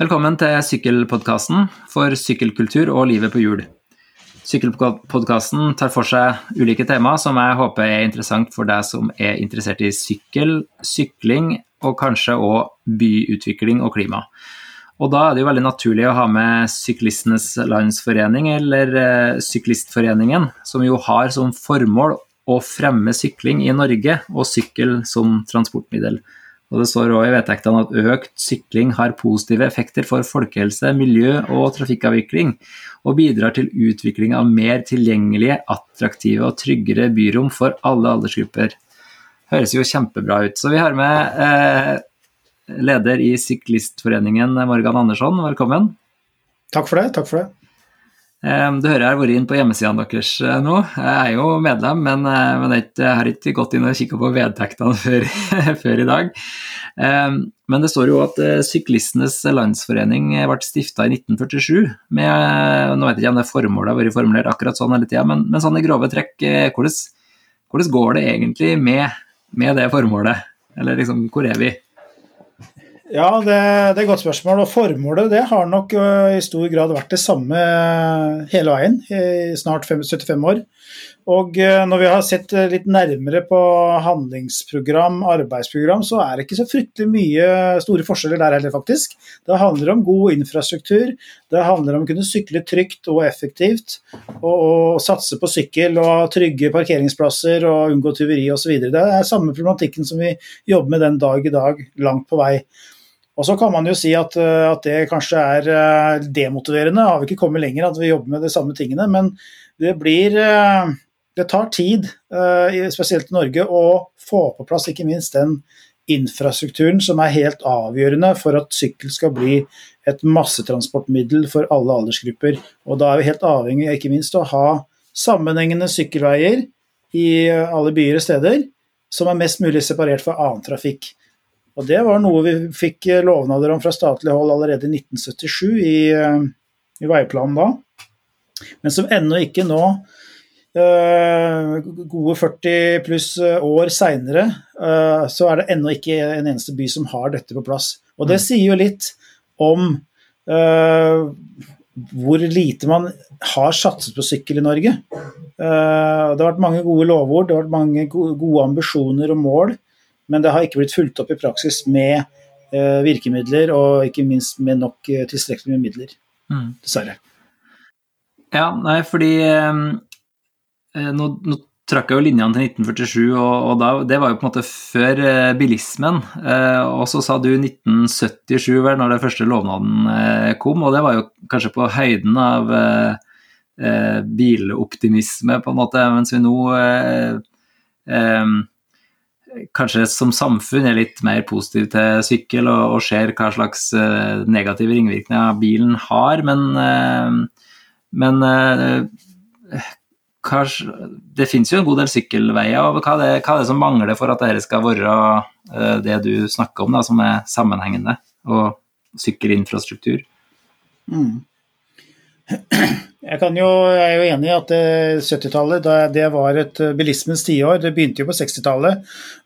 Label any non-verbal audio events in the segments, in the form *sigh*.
Velkommen til Sykkelpodkasten for sykkelkultur og livet på hjul. Sykkelpodkasten tar for seg ulike tema som jeg håper er interessant for deg som er interessert i sykkel, sykling og kanskje òg byutvikling og klima. Og da er det jo veldig naturlig å ha med Syklistenes Landsforening, eller eh, Syklistforeningen, som jo har som formål å fremme sykling i Norge og sykkel som transportmiddel. Og Det står også i vedtektene at økt sykling har positive effekter for folkehelse, miljø og trafikkavvikling, og bidrar til utvikling av mer tilgjengelige, attraktive og tryggere byrom for alle aldersgrupper. Høres jo kjempebra ut. Så vi har med eh, leder i Syklistforeningen, Morgan Andersson, velkommen. Takk for det. takk for det. Du hører jeg har vært inn på hjemmesidene deres eh, nå. Jeg er jo medlem, men, eh, men jeg har ikke gått inn og kikka på vedtektene *laughs* før, før, i dag. Men det står jo at eh, Syklistenes Landsforening ble stifta i 1947. Med, nå vet jeg ikke om det formålet har vært formulert akkurat sånn hele tida, men, men, sånn i grove trekk, hvordan, hvordan går det egentlig med, med det formålet? Eller liksom, hvor er vi? Ja, det, det, er et godt spørsmål. Og formålet det har nok uh, i stor grad vært det samme hele veien i snart 75 år. Og uh, når vi har sett litt nærmere på handlingsprogram, arbeidsprogram, så er det ikke så fryktelig mye store forskjeller der heller, faktisk. Det handler om god infrastruktur, det handler om å kunne sykle trygt og effektivt. Og, og satse på sykkel og trygge parkeringsplasser og unngå tyveri osv. Det er samme problematikken som vi jobber med den dag i dag, langt på vei. Og Så kan man jo si at, eh, at, det kanskje er eh, demotiverende. Har vi ikke kommet lenger at vi jobber med de samme tingene. Men det blir eh, Det tar tid, spesielt i Norge, å få på plass ikke minst den infrastrukturen som er helt avgjørende for at sykkel skal bli et massetransportmiddel for alle aldersgrupper. Og Da er vi helt avhengig av ikke minst å ha sammenhengende sykkelveier i alle byer og steder som er mest mulig separert fra annen trafikk. Og Det var noe vi fikk eh, lovnader om fra statlig hold allerede i 1977 i, eh, i veiplanen da, men som ennå ikke nå, eh, gode 40 pluss år seinere, så er det ennå ikke en eneste by som har dette på plass. Og Det mm. sier jo litt om hvor lite man har satset på sykkel i Norge. det har vært mange gode lovord, det har vært mange gode ambisjoner og mål. Men det har ikke blitt fulgt opp i praksis med eh, virkemidler, og ikke minst med nok eh, tilstrekkelig med midler. Mm. Dessverre. Ja, nei, fordi eh, eh nå, nå trakk jeg jo linjene til 1947, og, og da, det var jo på en måte før eh, bilismen. Eh, og så sa du 1977, vel, når det første lovnaden kom, og det var jo kanskje på høyden av biloptimisme, på en måte, mens vi nå kanskje som samfunn er litt mer positiv til sykkel og, og ser hva slags uh, negative ringvirkninger bilen har, men, uh, men uh, kanskje, det finnes jo en god del sykkelveier. og Hva det, hva er det som mangler for at dette skal være det du snakker om, da, som er sammenhengende, og sykkelinfrastruktur? Mm. Jeg, jo, jeg, er jo enig i at 70-tallet det var et eh, bilismens tiår. Det begynte jo på 60-tallet.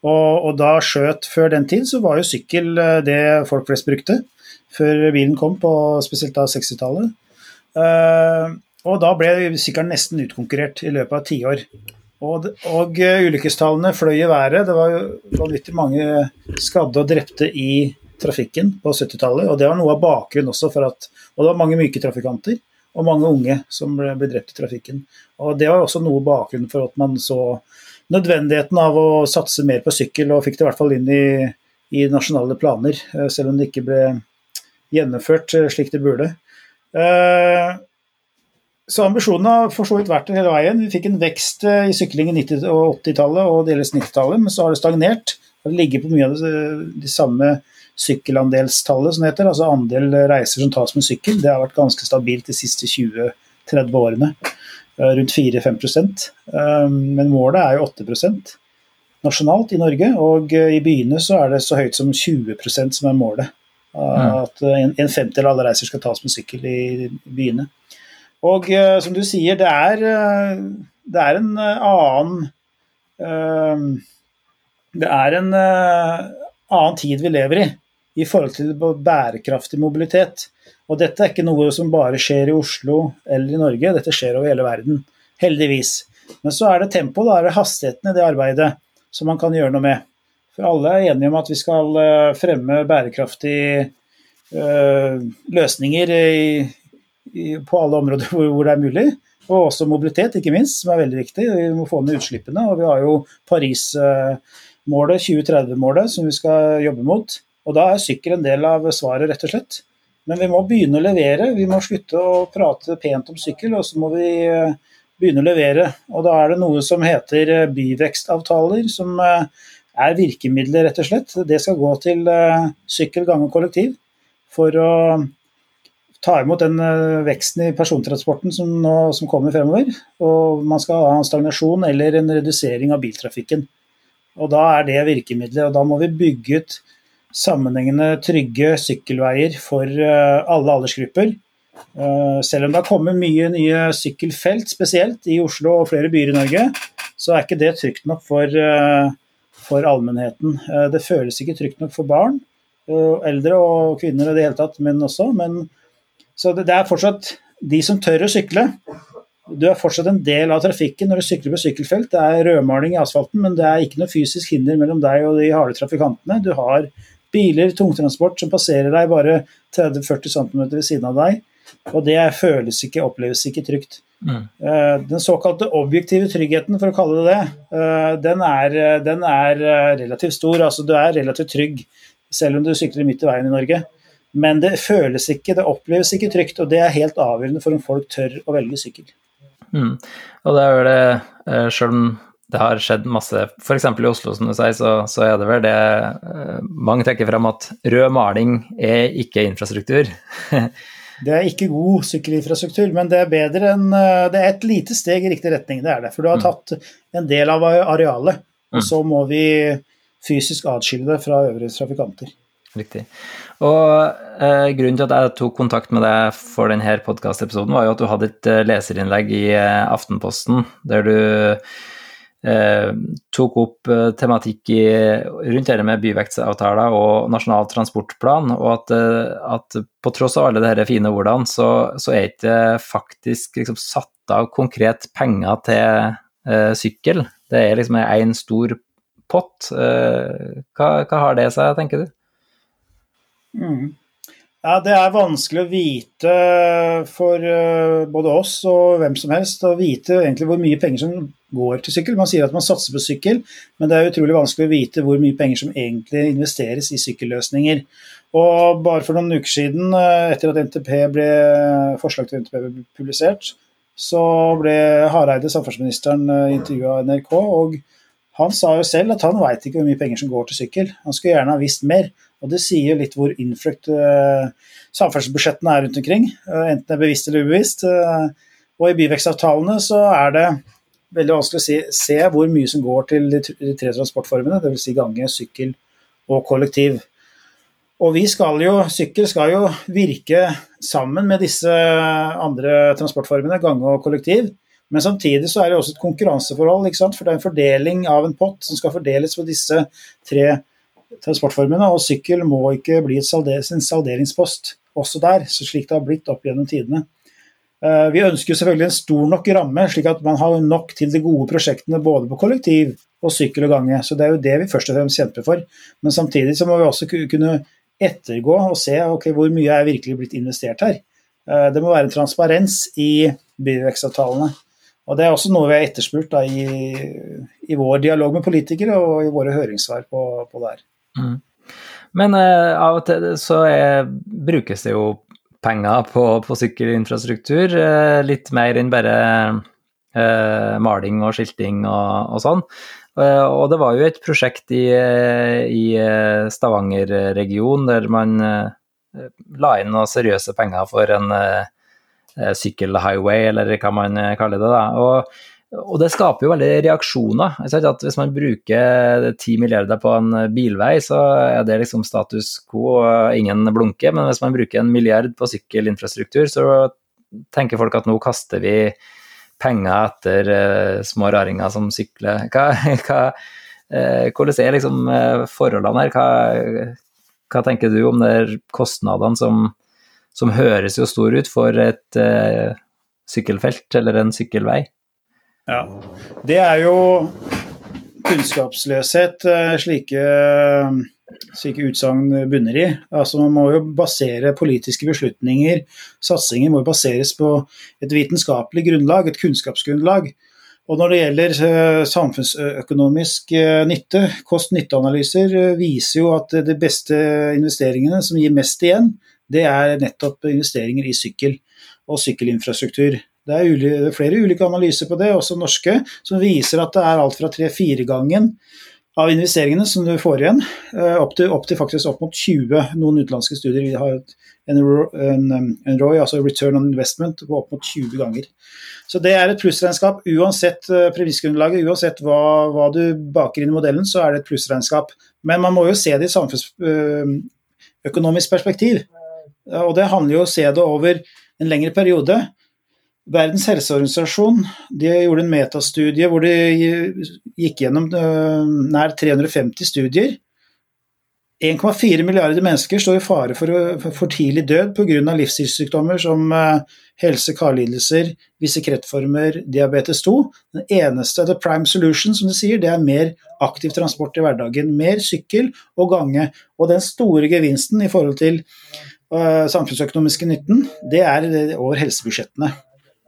Og, og, da skjøt Før den tid så var jo sykkel eh, det folk flest brukte. Før bilen kom, på spesielt da 60-tallet. Uh, og da ble sykkelen nesten utkonkurrert i løpet av tiår. Og, og ulykkestallene fløy i været. Det var vanvittig mange skadde og drepte i trafikken på 70-tallet. Og det var noe av bakgrunnen også for at Og det var mange myke trafikanter og mange unge som ble, drept i trafikken. Og Det var også noe bakgrunnen for at man så nødvendigheten av å satse mer på sykkel, og fikk det i hvert fall inn i, i nasjonale planer, eh, selv om det ikke ble gjennomført eh, slik det burde. Eh, så ambisjonene har for så vidt vært der hele veien. Vi fikk en vekst i sykling i 90- og 80-tallet og delvis 90-tallet, men så har det stagnert. Det ligger på mye av de samme sykkelandelstallet, som det heter, altså andel reiser som tas med sykkel, det har vært ganske stabilt de siste 20-30 årene. Eh, rundt 4-5 eh, Men målet er jo 8% nasjonalt i Norge, og eh, i byene så er det så høyt som 20% som er målet. Mm. At en femtedel av alle reiser skal tas med sykkel i byene. Og som du sier, det er, det er en annen Det er en annen tid vi lever i. i forhold til bærekraftig mobilitet. Og dette er ikke noe som bare skjer i Oslo eller i Norge, dette skjer over hele verden. Heldigvis. Men så er det tempoet, da er det hastigheten i det arbeidet som man kan gjøre noe med. For alle er enige om at vi skal eh, fremme bærekraftige øh, løsninger i, i, på alle områder hvor, hvor, det er mulig. Og også mobilitet, ikke minst, som er veldig viktig. Vi må få ned utslippene. Og vi har jo Paris-målet, 2030-målet, som vi skal jobbe mot. Og da er sykkel en del av svaret, rett og slett. Men vi må begynne å levere. Vi må slutte å prate pent om sykkel, og så må vi eh, begynne å levere. Og da er det noe som heter eh, byvekstavtaler, som eh, er virkemidler, rett og slett. Det skal gå til sykkel, gange og kollektiv for å ta imot den veksten i persontransporten som, nå, som kommer fremover. Og man skal ha en stagnasjon eller en redusering av biltrafikken. Og da er det virkemidlet. og da må vi bygge ut sammenhengende trygge sykkelveier for eh, alle aldersgrupper. Eh, selv om det har kommet mye nye sykkelfelt, spesielt i Oslo og flere byer i Norge, så er ikke det trygt nok for, eh, for allmennheten. Det føles ikke trygt nok for barn, eldre og kvinner i det hele tatt, menn også. Men, så det, er fortsatt de som tør å sykle. Du er fortsatt en del av trafikken når du sykler på sykkelfelt. Det er rødmaling i asfalten, men det er ikke noe fysisk hinder mellom deg og de harde trafikantene. Du har biler, tungtransport som passerer deg bare 30-40 cm ved siden av deg. Og det føles ikke, oppleves ikke trygt. Mm. Eh, den såkalte objektive tryggheten, for å kalle det det, eh, den er, den er eh, relativt stor. Altså du er relativt trygg selv om du sykler midt i veien i Norge. Men det føles ikke, det oppleves ikke trygt, og det er helt avgjørende for om folk tør å velge sykkel. Mm. Og det er det, selv om det har skjedd masse. F.eks. i Oslo, som du sier, så, så, er det vel det uh, mange trekker fram at rød maling er ikke infrastruktur. *laughs* det er ikke god sykkelinfrastruktur, men det er bedre enn uh, Det er et lite steg i riktig retning, det er det. For du har mm. tatt en del av arealet, og mm. så må vi fysisk atskille det fra øvrige trafikanter. Riktig. Og eh, Grunnen til at jeg tok kontakt med deg for denne podkastepisoden, var jo at du hadde et eh, leserinnlegg i eh, Aftenposten der du Eh, tok opp eh, tematikk i, rundt dette med byvekstavtaler og Nasjonal transportplan, og at, eh, at på tross av alle disse fine ordene, så, så er ikke faktisk liksom satt av konkret penger til uh, sykkel. Det er liksom én stor pott. Uh, hva, hva, har det seg, tenker du? Mm. Ja, Det er vanskelig å vite for både oss og hvem som helst å vite egentlig hvor mye penger som går til sykkel. Man sier at man satser på sykkel, men det er utrolig vanskelig å vite hvor mye penger som egentlig investeres i sykkelløsninger. Og bare for noen uker siden, eh, etter at NTP ble, forslag til NTP ble publisert, så ble Hareide, samferdselsministeren, eh, intervjua av NRK. og han sa jo selv at han veit ikke hvor mye penger som går til sykkel. Han skulle gjerne ha visst mer. Og det sier litt hvor innfløkt uh, samferdselsbudsjettene er rundt omkring, uh, enten det er bevisst eller ubevisst. Uh, og i byvekstavtalene så er det veldig vanskelig å se, hvor mye som går til de tre transportformene, dvs. Si gange, sykkel og kollektiv. Og vi skal jo, sykkel skal jo virke sammen med disse andre transportformene, gange og kollektiv. Men samtidig så er det også et konkurranseforhold, for det er en fordeling av en pott som skal fordeles på disse tre transportformene, og sykkel må ikke bli en salderingspost også der, slik det har blitt opp gjennom tidene. Eh, vi ønsker selvfølgelig en stor nok ramme, slik at man har nok til de gode prosjektene både på kollektiv og sykkel og gange. Så Det er jo det vi først og fremst kjemper for. Men samtidig så må vi også kunne ettergå og se okay, hvor mye er virkelig blitt investert her. Eh, det må være en transparens i byvekstavtalene. Og Det er også noe vi har etterspurt da, i, i, vår dialog med politikere og i våre høringssvar på, på det her. Mm. Men uh, av og til så er, brukes det jo penger på, på sykkelinfrastruktur. uh, litt mer enn bare uh, maling og skilting og, og sånn. Og det var jo et prosjekt i, i Stavanger-regionen der man la inn noen seriøse penger for en sykkelhighway, eller hva man kaller det. da. Og og det skaper jo veldig reaksjoner. At hvis man bruker 10 milliarder på en bilvei, så er det liksom status quo og ingen blunker. Men hvis man bruker en milliard på sykkelinfrastruktur, så tenker folk at nå kaster vi penger etter uh, små raringer som sykler. Hva, hva, uh, hvordan er liksom uh, forholdene her? Hva, hva tenker du om de kostnadene som, som høres jo store ut for et sykkelfelt eller en sykkelvei? Ja, det er jo kunnskapsløshet uh, slike, slike utsagn bunner i. Altså Man må jo basere politiske beslutninger, satsinger, må baseres på et vitenskapelig grunnlag, et kunnskapsgrunnlag. Og når det gjelder eh, samfunnsøkonomisk eh, nytte, kost-nytte-analyser eh, viser jo at de beste investeringene som gir mest igjen, det er nettopp investeringer i sykkel og sykkelinfrastruktur. Det er, er flere ulike analyser på det, også norske, som viser at det er alt fra tre-fire gangen av investeringene som du får igjen, opp til, opp til, faktisk opp mot 20. Noen utenlandske studier vi har en, en, en ROI, altså return on investment, på opp mot 20 ganger. Så det er et plussregnskap uansett uh, premissgrunnlaget, uansett hva, hva, du baker inn i modellen, så er det et plussregnskap. Men man må jo se det i samfunnsøkonomisk perspektiv. Og det handler jo om å se det over en lengre periode. Verdens helseorganisasjon de gjorde en metastudie hvor de gikk gjennom nær 350 studier 1,4 milliarder mennesker står i fare for, for tidlig død pga. livsstilssykdommer som eh, helse- karlidelser, visse kreftformer, diabetes 2. Den eneste, the prime solution, som de sier, det er mer aktiv transport i hverdagen. Mer sykkel og gange. Og den store gevinsten i forhold til uh, samfunnsøkonomiske nytten, det er over helsebudsjettene.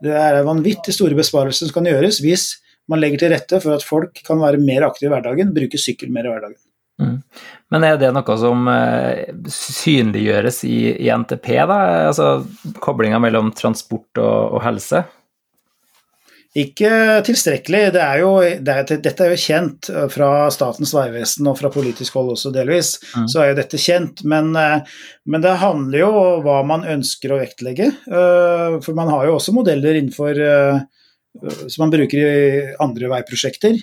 Det er vanvittig store besparelser som kan gjøres hvis man legger til rette for at folk kan være mer aktive i hverdagen, bruke sykkel mer i hverdagen. Mm. Men er det noe som uh, synliggjøres i, i, NTP, da? Altså koblinga mellom transport og, og, helse? Ikke tilstrekkelig. Det er jo, det er, dette er jo kjent eh, fra Statens vegvesen og fra politisk hold også delvis. Mm. Så er jo dette kjent. Men, uh, men, det handler jo om hva man ønsker å vektlegge. Uh, for man har jo også modeller innenfor som man bruker i andre veiprosjekter.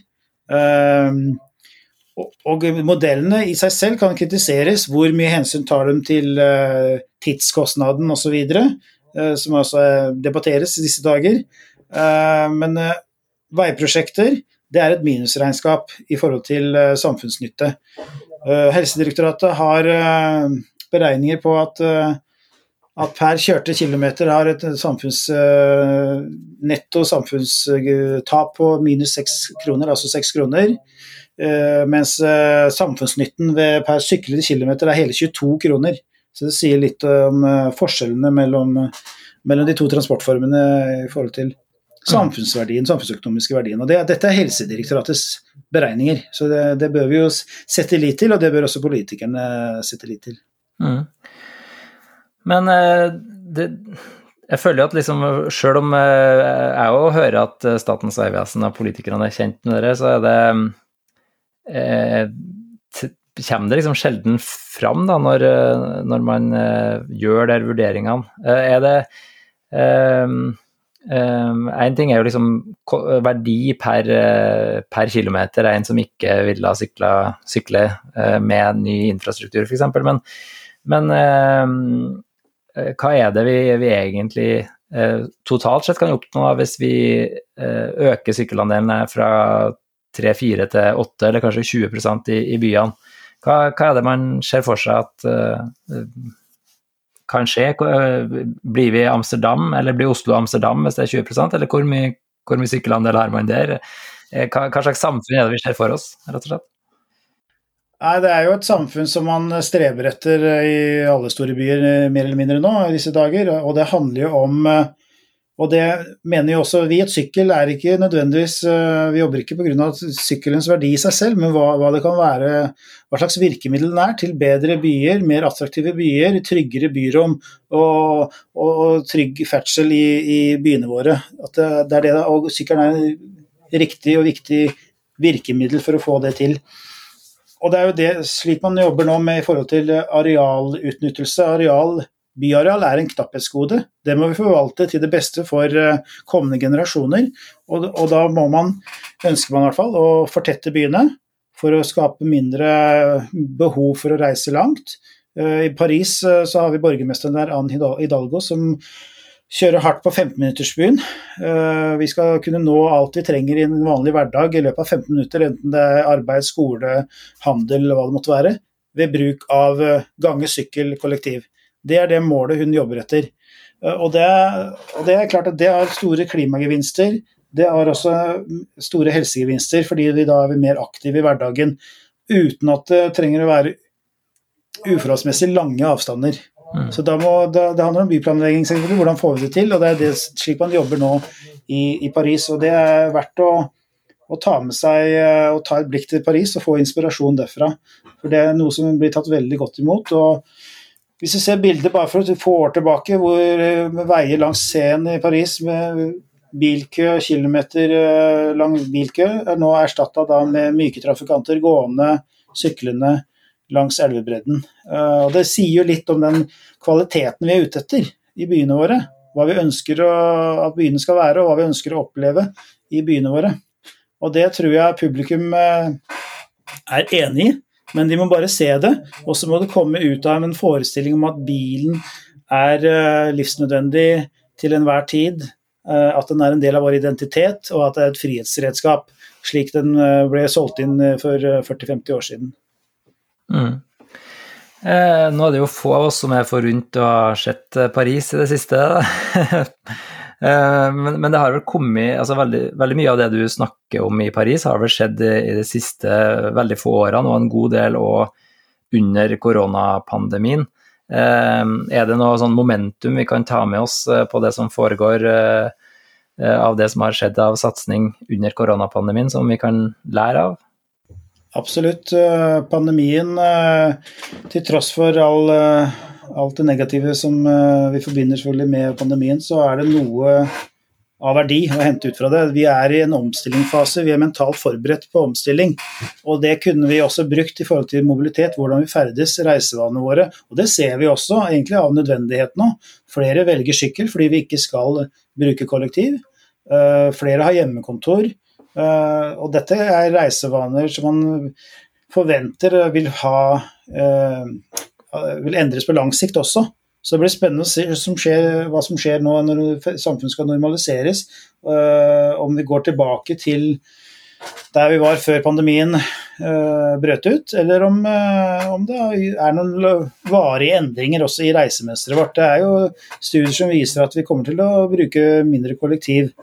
Og modellene i seg selv kan kritiseres. Hvor mye hensyn tar de til tidskostnaden osv., som også debatteres i disse dager. Uh, men uh, veiprosjekter det er et minusregnskap i forhold til uh, samfunnsnytte. Helsedirektoratet har beregninger på at, at per kjørte kilometer har et samfunns, netto samfunnstap på minus seks kroner, altså seks kroner. Eh, mens eh, samfunnsnytten ved per syklede kilometer er hele 22 kroner. Så det sier litt om eh, forskjellene mellom, mellom de to transportformene i forhold til samfunnsverdien, samfunnsøkonomiske verdien. Og det, Dette er Helsedirektoratets beregninger, så det, det, bør vi jo sette lit til, og det bør også politikerne sette lit til. Mm. Men det, jeg føler at liksom, selv om jeg òg hører at Statens vegvesen og politikerne er kjent med dere, så er det eh, kommer det liksom sjelden fram da, når, eh, når man eh, gjør de vurderingene. Eh, er det Én um, ting er jo liksom verdi per, per kilometer, en som ikke ville ha sykla, sykle uh, med ny infrastruktur f.eks. Men, men uh, hva er det vi, vi egentlig totalt sett kan oppnå hvis vi øker sykkelandelen fra 3-4 til 8, eller kanskje 20 i, i byene. Hva, hva, er det man ser for seg at kan skje? Blir vi Amsterdam, eller blir Oslo Amsterdam hvis det er 20% eller hvor mye, hvor mye sykkelandel har man der? Eh, hva, slags samfunn er det vi ser for oss, rett og slett? Nei, Det er jo et samfunn som man streber etter i alle store byer, mer eller mindre nå i disse dager. Og det handler jo om og det mener jo også vi at sykkel er ikke nødvendigvis eh, Vi jobber ikke pga. sykkelens verdi i seg selv, men hva, hva, det kan være, hva slags virkemiddel den er til bedre byer, mer attraktive byer, tryggere byrom og, og, trygg ferdsel i, i, byene våre. At det, det er det, og sykkelen er et riktig og viktig virkemiddel for å få det til. Og det er jo det slik man jobber nå med i forhold til arealutnyttelse, areal Byareal er en knapphetsgode. Det må vi forvalte til det beste for eh, kommende generasjoner. Og, og da må man, ønsker man i hvert fall, å fortette byene for å skape mindre behov for å reise langt. Eh, I Paris eh, så har vi borgermesteren der, Anne Hidalgo, som kjører hardt på 15-minuttersbyen. Vi skal kunne nå alt vi trenger i en vanlig hverdag i løpet av 15 minutter, enten det er arbeid, skole, handel, hva det måtte være. ved bruk av gange, sykkel, kollektiv. Det er det målet hun jobber etter. Og det, og det er klart at det har store klimagevinster. Det har også store helsegevinster, fordi vi da er mer aktive i hverdagen uten at det trenger å være uforholdsmessig lange avstander. Mm. Så må, da, Det handler om byplanlegging, selvfølgelig. Hvordan får vi det til? og Det er det, slik man jobber nå i, i Paris. og Det er verdt å, å, ta med seg og ta et blikk til Paris og få inspirasjon derfra. For Det er noe som blir tatt veldig godt imot. og Hvis vi ser bildet bare for få år tilbake, hvor veier langs Seine i Paris med bilkø, kilometer eh, lang bilkø, er nå erstatta med myke trafikanter gående, syklende langs elvebredden. Eh, og Det sier jo litt om den kvaliteten vi er ute etter i byene våre. Hva vi ønsker at byene skal være, og hva vi ønsker å oppleve i byene våre. Og Det tror jeg publikum eh, er enig i, men de må bare se det. Og så må det komme ut av en forestilling om at bilen er eh, livsnødvendig til enhver tid. At den er en del av vår identitet, og at det er et frihetsredskap, slik den ble solgt inn for 40-50 år siden. Mm. Eh, nå er det jo få av oss som er forunt å ha sett eh, Paris i det siste. *laughs* eh, men, men, det har vel kommet altså veldig, veldig, mye av det du snakker om i Paris, har vel skjedd i de siste veldig få årene, og en god del òg under koronapandemien. Eh, er det noe sånn momentum vi kan ta med oss eh, på det som foregår av det som har skjedd av satsing under koronapandemien, som vi kan lære av? Absolutt. Pandemien, til tross for all, alt det negative som vi forbinder selvfølgelig med pandemien, så er det noe av verdi å hente ut fra det. Vi er i en omstillingsfase, vi er mentalt forberedt på omstilling. Og det kunne vi også brukt i forhold til mobilitet, hvordan vi ferdes, reisevanene våre. Og det ser vi også egentlig av nødvendighet nå. Flere velger sykkel fordi vi ikke skal bruke kollektiv. Flere har hjemmekontor. Eh, og dette er reisevaner som man forventer vil ha eh, vil endres på lang sikt også. Så det blir spennende å se som skjer, hva som skjer nå når samfunnet skal normaliseres. Uh, om vi går tilbake til der vi var før pandemien brøt ut, eller om, om, det er noen varige endringer også i reisemønsteret vårt. Det er jo studier som viser at vi kommer til å bruke mindre kollektiv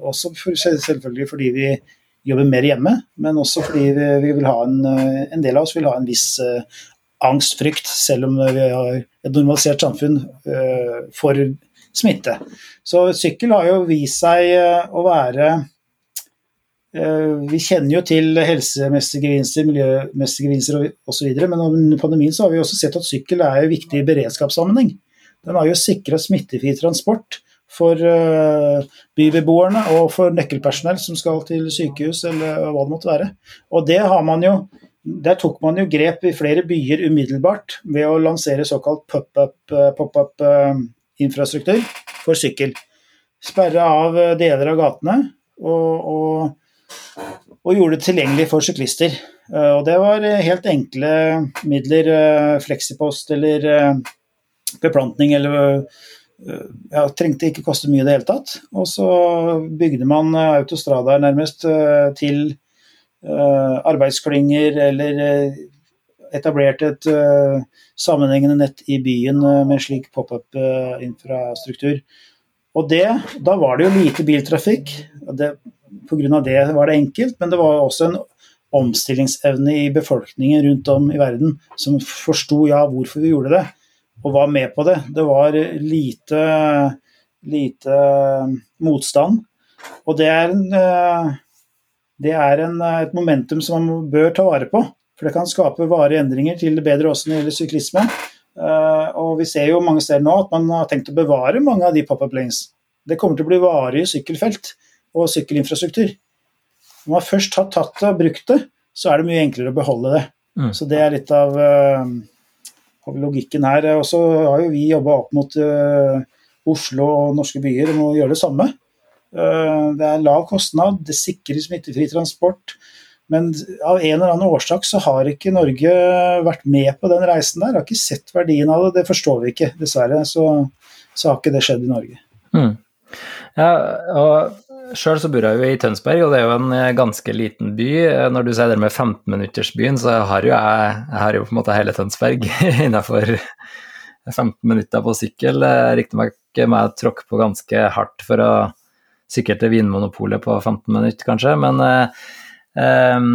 også for, selvfølgelig fordi vi jobber mer hjemme, men også fordi vi, vi vil ha en, eh, en, del av oss vil ha en viss uh, angstfrykt, selv om vi har et normalisert samfunn uh, for smitte. Så sykkel har jo vist seg uh, å være vi kjenner jo til helsemessige gevinster, miljømessige gevinster osv., men under pandemien så har vi også sett at sykkel er viktig i beredskapssammenheng. Den har jo sikra smittefri transport for bybeboerne og for nøkkelpersonell som skal til sykehus eller hva det måtte være. Og det har man jo der tok man jo grep i flere byer umiddelbart ved å lansere såkalt pop-up-infrastruktur pop for sykkel. Sperre av deler av gatene og, og, og, gjorde det tilgjengelig for syklister. Eh, og det var helt enkle midler, fleksipost eller beplantning eller ja, trengte ikke koste mye i det hele tatt. Og så bygde man eh, autostradaer nærmest eh, til arbeidsklynger eller etablert et uh, sammenhengende nett i byen med slik pop-up-infrastruktur. Og det, Da var det jo lite biltrafikk. Pga. det var det enkelt, men det var også en omstillingsevne i befolkningen rundt om i verden som forsto ja, hvorfor vi gjorde det og var med på det. Det var lite, lite motstand. Og det er, en, eh, det er en, et momentum som man bør ta vare på. For det kan skape varige endringer til det bedre også når det gjelder syklisme. Eh, og vi ser jo mange steder nå at man har tenkt å bevare mange av de pop-up lanes. Det kommer til å bli varige sykkelfelt og sykkelinfrastruktur. Når man først har tatt det og brukt det, så er det mye enklere å beholde det. Mm. Så det er litt av uh, logikken her. Og så har jo vi jobba opp mot Oslo og norske byer om å gjøre det samme. Uh, det er lav kostnad, det sikrer smittefri transport. Men av en eller annen årsak så har ikke Norge vært med på den reisen der. Har ikke sett verdien av det. Det forstår vi ikke, dessverre. Så, så har ikke det skjedd i Norge. Mm. Ja, og Sjøl så bor jeg jo i Tønsberg, og det er jo en eh, ganske liten by. Når du sier det med 15-minuttersbyen, så har jo jeg, jeg har jo på en måte hele Tønsberg *laughs* innenfor 15 minutter på sykkel. Riktignok må jeg tråkke på ganske hardt for å sykle til Vinmonopolet på 15 minutter, kanskje, men um,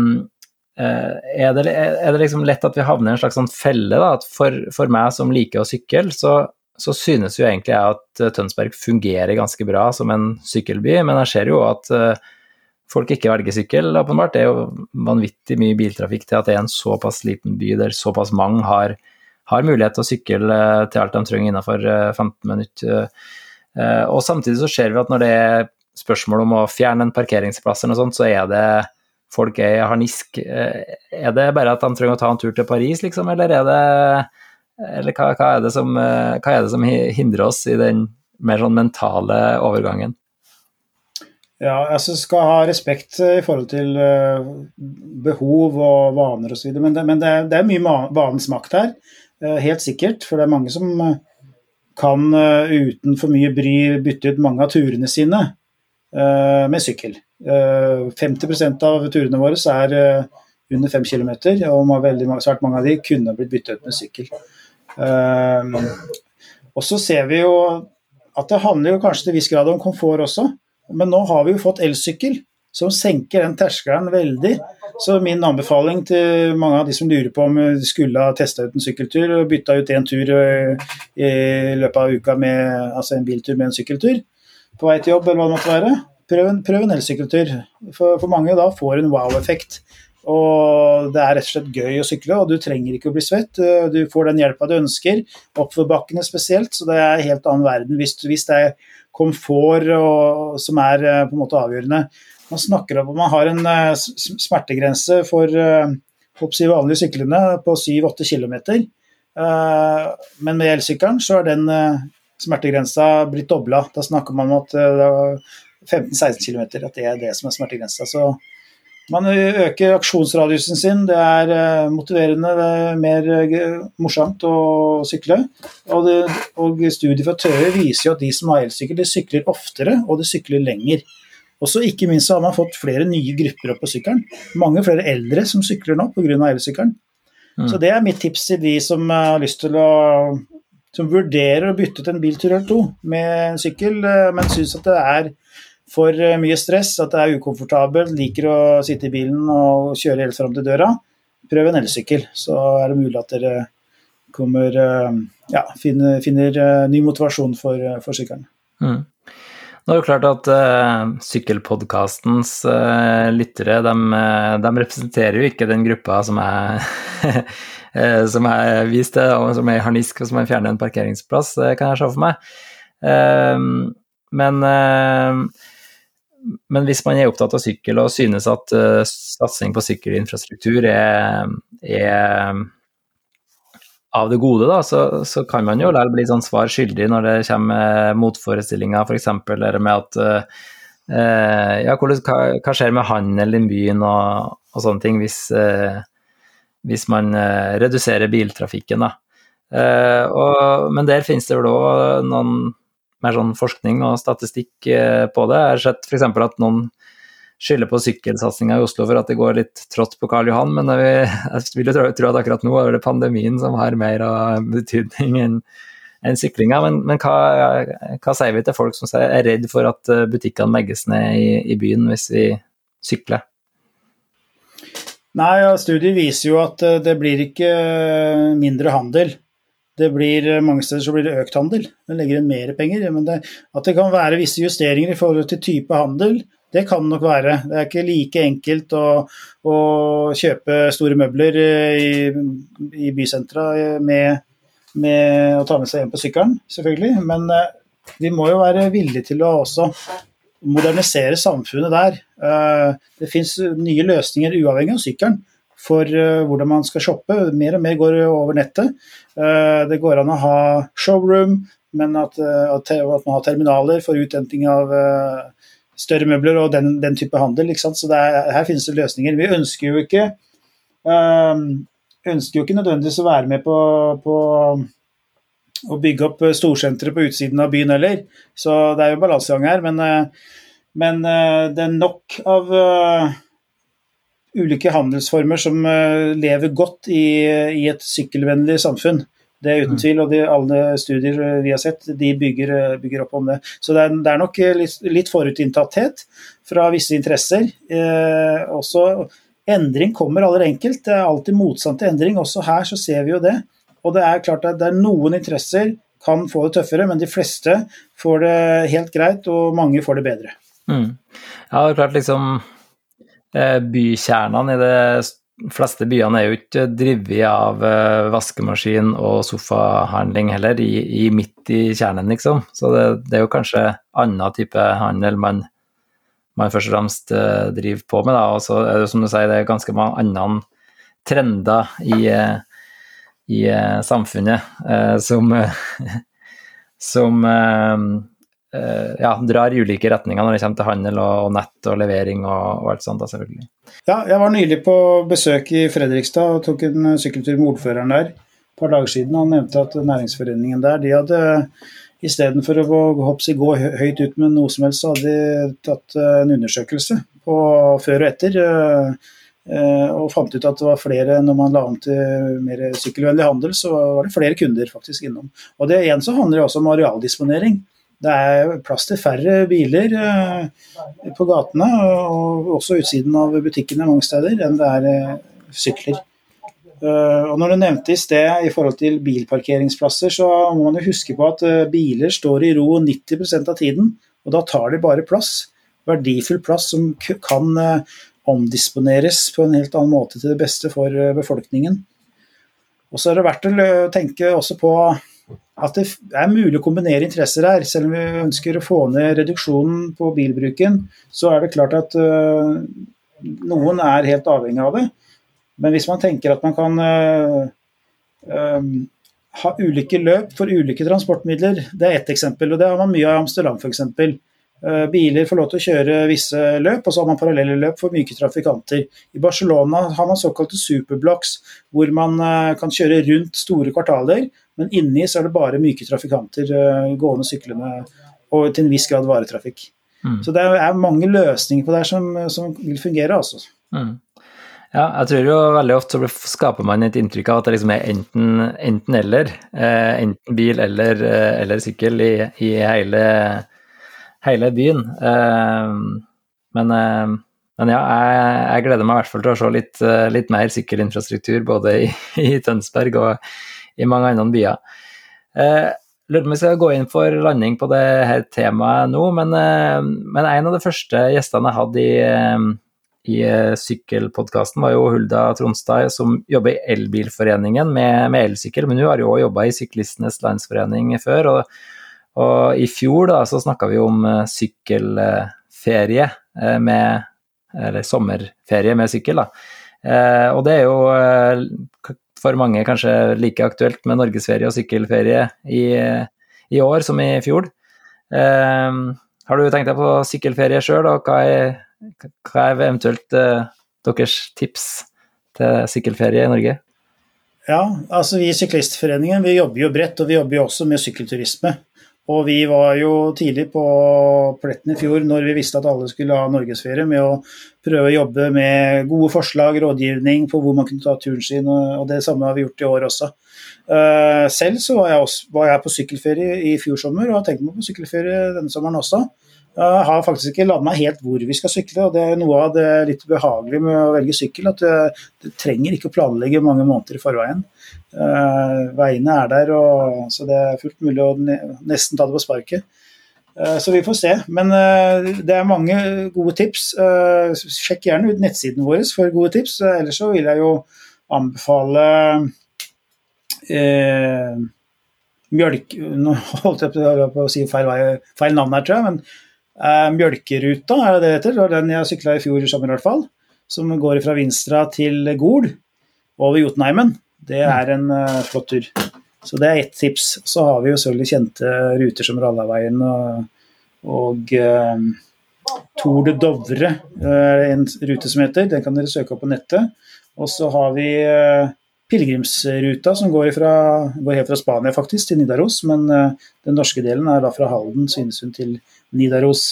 er, det, er det, liksom lett at vi havner i en slags sånn felle? da, at for, for meg som liker å sykle, så så synes jo egentlig jeg at eh, Tønsberg fungerer ganske bra som en sykkelby, men jeg ser jo at eh, folk ikke velger sykkel, åpenbart. Det er jo vanvittig mye biltrafikk til at det er en såpass liten by der såpass mange har, har mulighet til å sykle eh, til alt de trenger innenfor 15 minutter. Og samtidig så ser vi at når det er spørsmål om å fjerne en parkeringsplass eller noe sånt, så er det folk er harnisk. Er det bare at de trenger å ta en tur til Paris, liksom, eller er det eller hva, hva, er som, eh, hva, er det som, hindrer oss i den mer sånn mentale overgangen? Ja, altså skal ha respekt i forhold til behov og vaner osv. Men, det, men det, er, det er mye vanens makt her, helt sikkert. For det er mange som kan uten for mye bry bytte ut mange av turene sine med sykkel. 50% av turene våre er under 5 km, og veldig, svært mange av de kunne blitt byttet ut med sykkel. Og så ser vi jo at det handler jo kanskje til viss grad om komfort også, men nå har vi jo fått elsykkel som senker den terskelen veldig. Så min anbefaling til mange av de som lurer på om de skulle ha testa ut en sykkeltur og bytta ut en tur eh, i løpet av uka med altså en biltur med en sykkeltur på vei til jobb eller hva det måtte være, prøv en, prøv en elsykkeltur. For, for mange da får en wow-effekt. Og det er rett og slett gøy å sykle, og du trenger ikke å bli svett. Du får den hjelpa du ønsker, oppoverbakkene spesielt, så det er en helt annen verden hvis, hvis det er komfort og, som er eh, på en måte avgjørende. Man snakker om at man har en eh, smertegrense for uh, vanlige syklene på 7-8 km. Men med elsykkelen så er den smertegrensa blitt dobla. Da snakker man om at 15-16 km, at det er det som er smertegrensa. Så man øker aksjonsradiusen sin, det er eh, motiverende, det er mer eh, morsomt å sykle. Og, det, og studier fra TØI viser jo at de som har elsykkel, de sykler oftere og de sykler lenger. Også ikke minst så har man fått flere nye grupper opp på sykkelen. Mange flere eldre som sykler nå pga. elsykkelen. Mm. Så det er mitt tips til de som har lyst til å som vurderer å bytte ut en biltur eller to med en sykkel, eh, men syns at det er for eh, mye stress, at det er ukomfortabelt, liker å sitte i bilen og kjøre helt fram til døra, prøv en elsykkel. Så er det mulig at dere kommer eh, ja, finner, finner ny motivasjon for, for sykkelen. Mm. Nå er det klart at uh, Sykkelpodkastens uh, lyttere de, de, representerer jo ikke den gruppa som er *laughs* som jeg viste, og som er i harnisk og som er fjernet en parkeringsplass, det kan jeg se for meg. Uh, men men hvis man er opptatt av sykkel og synes at satsing på sykkelinfrastruktur er, er av det gode, da, så, så, kan man jo likevel bli sånn svar skyldig når det kommer motforestillinger, f.eks. eller med at uh, ja, hva, hva, skjer med handel i byen og, og sånne ting hvis, hvis man reduserer biltrafikken, da. Og, men der finnes det vel òg noen mer sånn forskning og statistikk eh, på det. Jeg har sett f.eks. at noen skylder på sykkelsatsinga i Oslo for at det går litt trått på Karl Johan, men jeg vil *laughs* jo tro at akkurat nå er det pandemien som har mer av betydning enn enn syklinga. Men, men hva, hva, sier vi til folk som er redd for at eh, butikkene legges ned i, i byen hvis vi sykler? Nei, Studier viser jo at eh, det blir ikke mindre handel det blir, eh, mange steder så blir det økt handel. Det legger inn mer penger. Men det, at det kan være visse justeringer i forhold til type handel, det kan nok være. Det er ikke like enkelt å, å kjøpe store møbler eh, i, i bysentra eh, med, med, å ta med seg hjem på sykkelen, selvfølgelig. Men vi må jo være villige til å også modernisere samfunnet der. Det finnes nye løsninger uavhengig av sykkelen for hvordan man skal shoppe. Mer og mer går over nettet. Eh, det går an å ha showroom, men at, eh, at man har terminaler for uthenting av eh, større møbler og den, den type handel. Så er, her finnes det løsninger. Vi ønsker jo ikke, ønsker jo ikke nødvendigvis å være med på, på å bygge opp storsentre på utsiden av byen heller. Så det er jo balansegang her. Men Men det er nok av ulike handelsformer som lever godt i, i et sykkelvennlig samfunn. Det er uten mm. tvil, og de, alle studier vi har sett, de bygger, bygger opp om det. Så det er, det er nok litt, litt forutinntatthet fra visse interesser. Eh, også Endring kommer aller enkelt. Det er alltid motstand til endring. Også her så ser vi jo det. Og det er klart at det er noen interesser kan få det tøffere, men de fleste får det helt greit, og mange får det bedre. Mm. Ja, det er klart liksom eh, Bykjernene i de fleste byene er jo ikke drevet av eh, vaskemaskin og sofahandling heller, i, i midt i kjernen, liksom. Så det, det, er jo kanskje annen type handel man man først og fremst uh, driver på med. Da. Og så er det som du sier, det er ganske mange andre trender i, uh, i uh, samfunnet som, *laughs* som ja, drar i ulike retninger når det kommer til handel og, nett og levering og, og, alt sånt. Da, selvfølgelig. Ja, jeg var nylig på besøk i Fredrikstad og tok en sykkeltur med ordføreren der et par dager siden. Han nevnte at næringsforeningen der de hadde Istedenfor å hoppsi, gå høyt ut med noe som helst, så hadde de tatt eh, en undersøkelse på før og etter. Eh, eh, og fant ut at det var flere, når man la om til mer sykkelvennlig handel, så var det flere kunder faktisk innom. Og det igjen så handler det også om arealdisponering. Det er plass til færre biler på gatene, og også utsiden av butikkene mange steder, enn det er sykler. Eh, og når du nevnte i sted i forhold til bilparkeringsplasser, så må man jo huske på at eh, biler står i ro 90% av tiden, og da tar de bare plass. Verdifull plass som kan eh, omdisponeres på en helt annen måte til det beste for befolkningen. Og så er det verdt å tenke også på at det er mulig å kombinere interesser her. Selv om vi ønsker å få ned reduksjonen på bilbruken, så er det klart at noen er helt avhengig av det. Men hvis man tenker at man kan uh, um, ha ulike løp for ulike transportmidler, det er ett eksempel. og Det har man mye av i Amsterdam f.eks. Uh, biler får lov til å kjøre visse løp, og så har man parallelle løp for myke trafikanter. I Barcelona har man såkalte superblocks, hvor man uh, kan kjøre rundt store kvartaler, men inni så er det bare myke trafikanter gående, syklende og til en viss grad varetrafikk. Mm. Så det er mange løsninger på det som, som vil fungere. altså. Mm. Ja, jeg tror jo veldig ofte så skaper man et inntrykk av at det liksom er enten, enten eller. Eh, enten bil eller, eh, eller sykkel i, i hele, hele, byen. Eh, men, eh, men, ja, jeg, jeg, gleder meg i hvert fall til å se litt, eh, litt mer sykkelinfrastruktur både i, *laughs* i, Tønsberg og i mange andre byer. Lurer på om vi skal gå inn for landing på det her temaet nå, men, men en av de første gjestene jeg hadde i i sykkelpodkasten var jo Hulda Tronstad, som jobber i Elbilforeningen med, med elsykkel, men hun har jo òg jobba i Syklistenes Landsforening før. Og, og i fjor da, så snakka vi om uh, sykkelferie uh, med Eller sommerferie med sykkel, da. Uh, og det er jo for mange kanskje like aktuelt med norgesferie og sykkelferie i, i år som i fjor. har du tenkt deg på sykkelferie sjøl, og hva er hva er eventuelt deres tips til sykkelferie i Norge? Ja, altså Vi i Syklistforeningen vi jobber jo bredt, og vi jobber jo også med sykkelturisme. Og vi var jo tidlig på pletten i fjor når vi visste at alle skulle ha norgesferie, med å prøve å jobbe med gode forslag, rådgivning på hvor man kunne ta turen sin, og det samme har vi gjort i år også. Eh, selv så var jeg, også, var jeg på sykkelferie i fjor sommer, og har tenkt meg på sykkelferie denne sommeren også. Jeg har faktisk ikke landa helt hvor vi skal sykle. og Det er noe av det litt behagelige med å velge sykkel. At du trenger ikke å planlegge mange måneder i forveien. Uh, veiene er der, og, så det er fullt mulig å nesten ta det på sparket. Uh, så vi får se. Men det er mange gode tips. sjekk gjerne ut nettsiden vår for gode tips. ellers så vil jeg jo anbefale mjølk... Nå holdt jeg på å si feil, feil navn her, tror jeg. men Eh, Mjølkeruta er det det heter, det var den jeg sykla i fjor i sommer i hvert fall. Som går fra Vinstra til Gol over Jotunheimen. Det er en uh, flott tur. Så det er ett tips. Så har vi jo selvfølgelig kjente ruter som Rallaveien og, og uh, Tour de Dovre, er en rute som heter. Den kan dere søke opp på nettet. Og så har vi uh, pilegrimsruta som går, fra, går, helt fra Spania faktisk til Nidaros, men den norske delen er da fra Halden, Svinesund til Nidaros.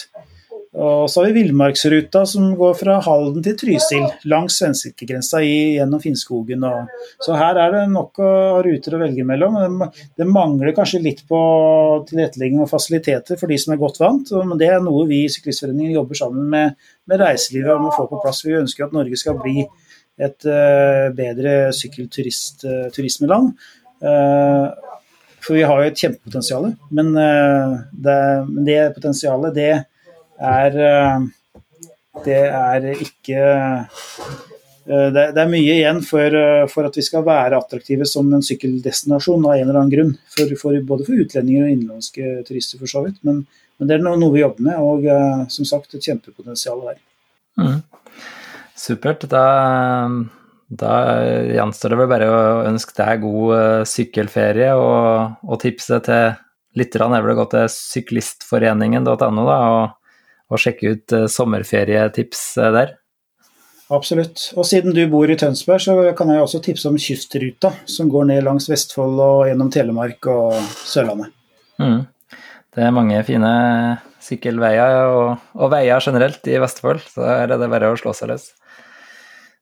Og så har vi villmarksruta som går fra Halden til Trysil, langs svenskegrensa gjennom Finnskogen. Og, så her er det nok av ruter å velge mellom. Det mangler kanskje litt på tilrettelegging og fasiliteter for de som er godt vant, men det er noe vi i Syklistforeningen jobber sammen med, med reiselivet om å få på plass. Vi ønsker at Norge skal bli et uh, bedre sykkelturismeland. Uh, for vi har jo et kjempepotensial, men det, det, potensialet det er Det er ikke det, det er mye igjen for, for, at vi skal være attraktive som en sykkeldestinasjon av en eller annen grunn. For, for, både for utlendinger og innenlandske turister, for så vidt. Men, men, det er noe, noe vi jobber med, og som sagt et kjempepotensial der. Mm. Supert. Da da gjenstår det vel bare å ønske deg god uh, sykkelferie, og, og tipse til lytterne er vel å gå til syklistforeningen.no og, og, sjekke ut uh, sommerferietips uh, der. Absolutt. Og siden du bor i Tønsberg, så kan jeg også tipse om Kystruta, som går ned langs Vestfold og gjennom Telemark og Sørlandet. Mm. Det er mange fine sykkelveier, og, og veier generelt i Vestfold, så her er det bare å slå seg løs.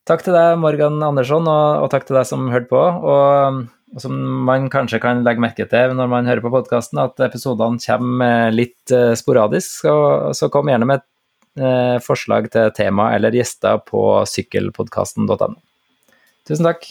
Takk til deg, Morgan Andersson, og, og takk til deg som hørte på. Og, og, som man kanskje kan legge merke til når man hører på podkasten, at episodene kommer litt uh, sporadisk. Så, så, kom gjerne med uh, forslag til tema eller gjester på sykkelpodkasten.no. Tusen takk.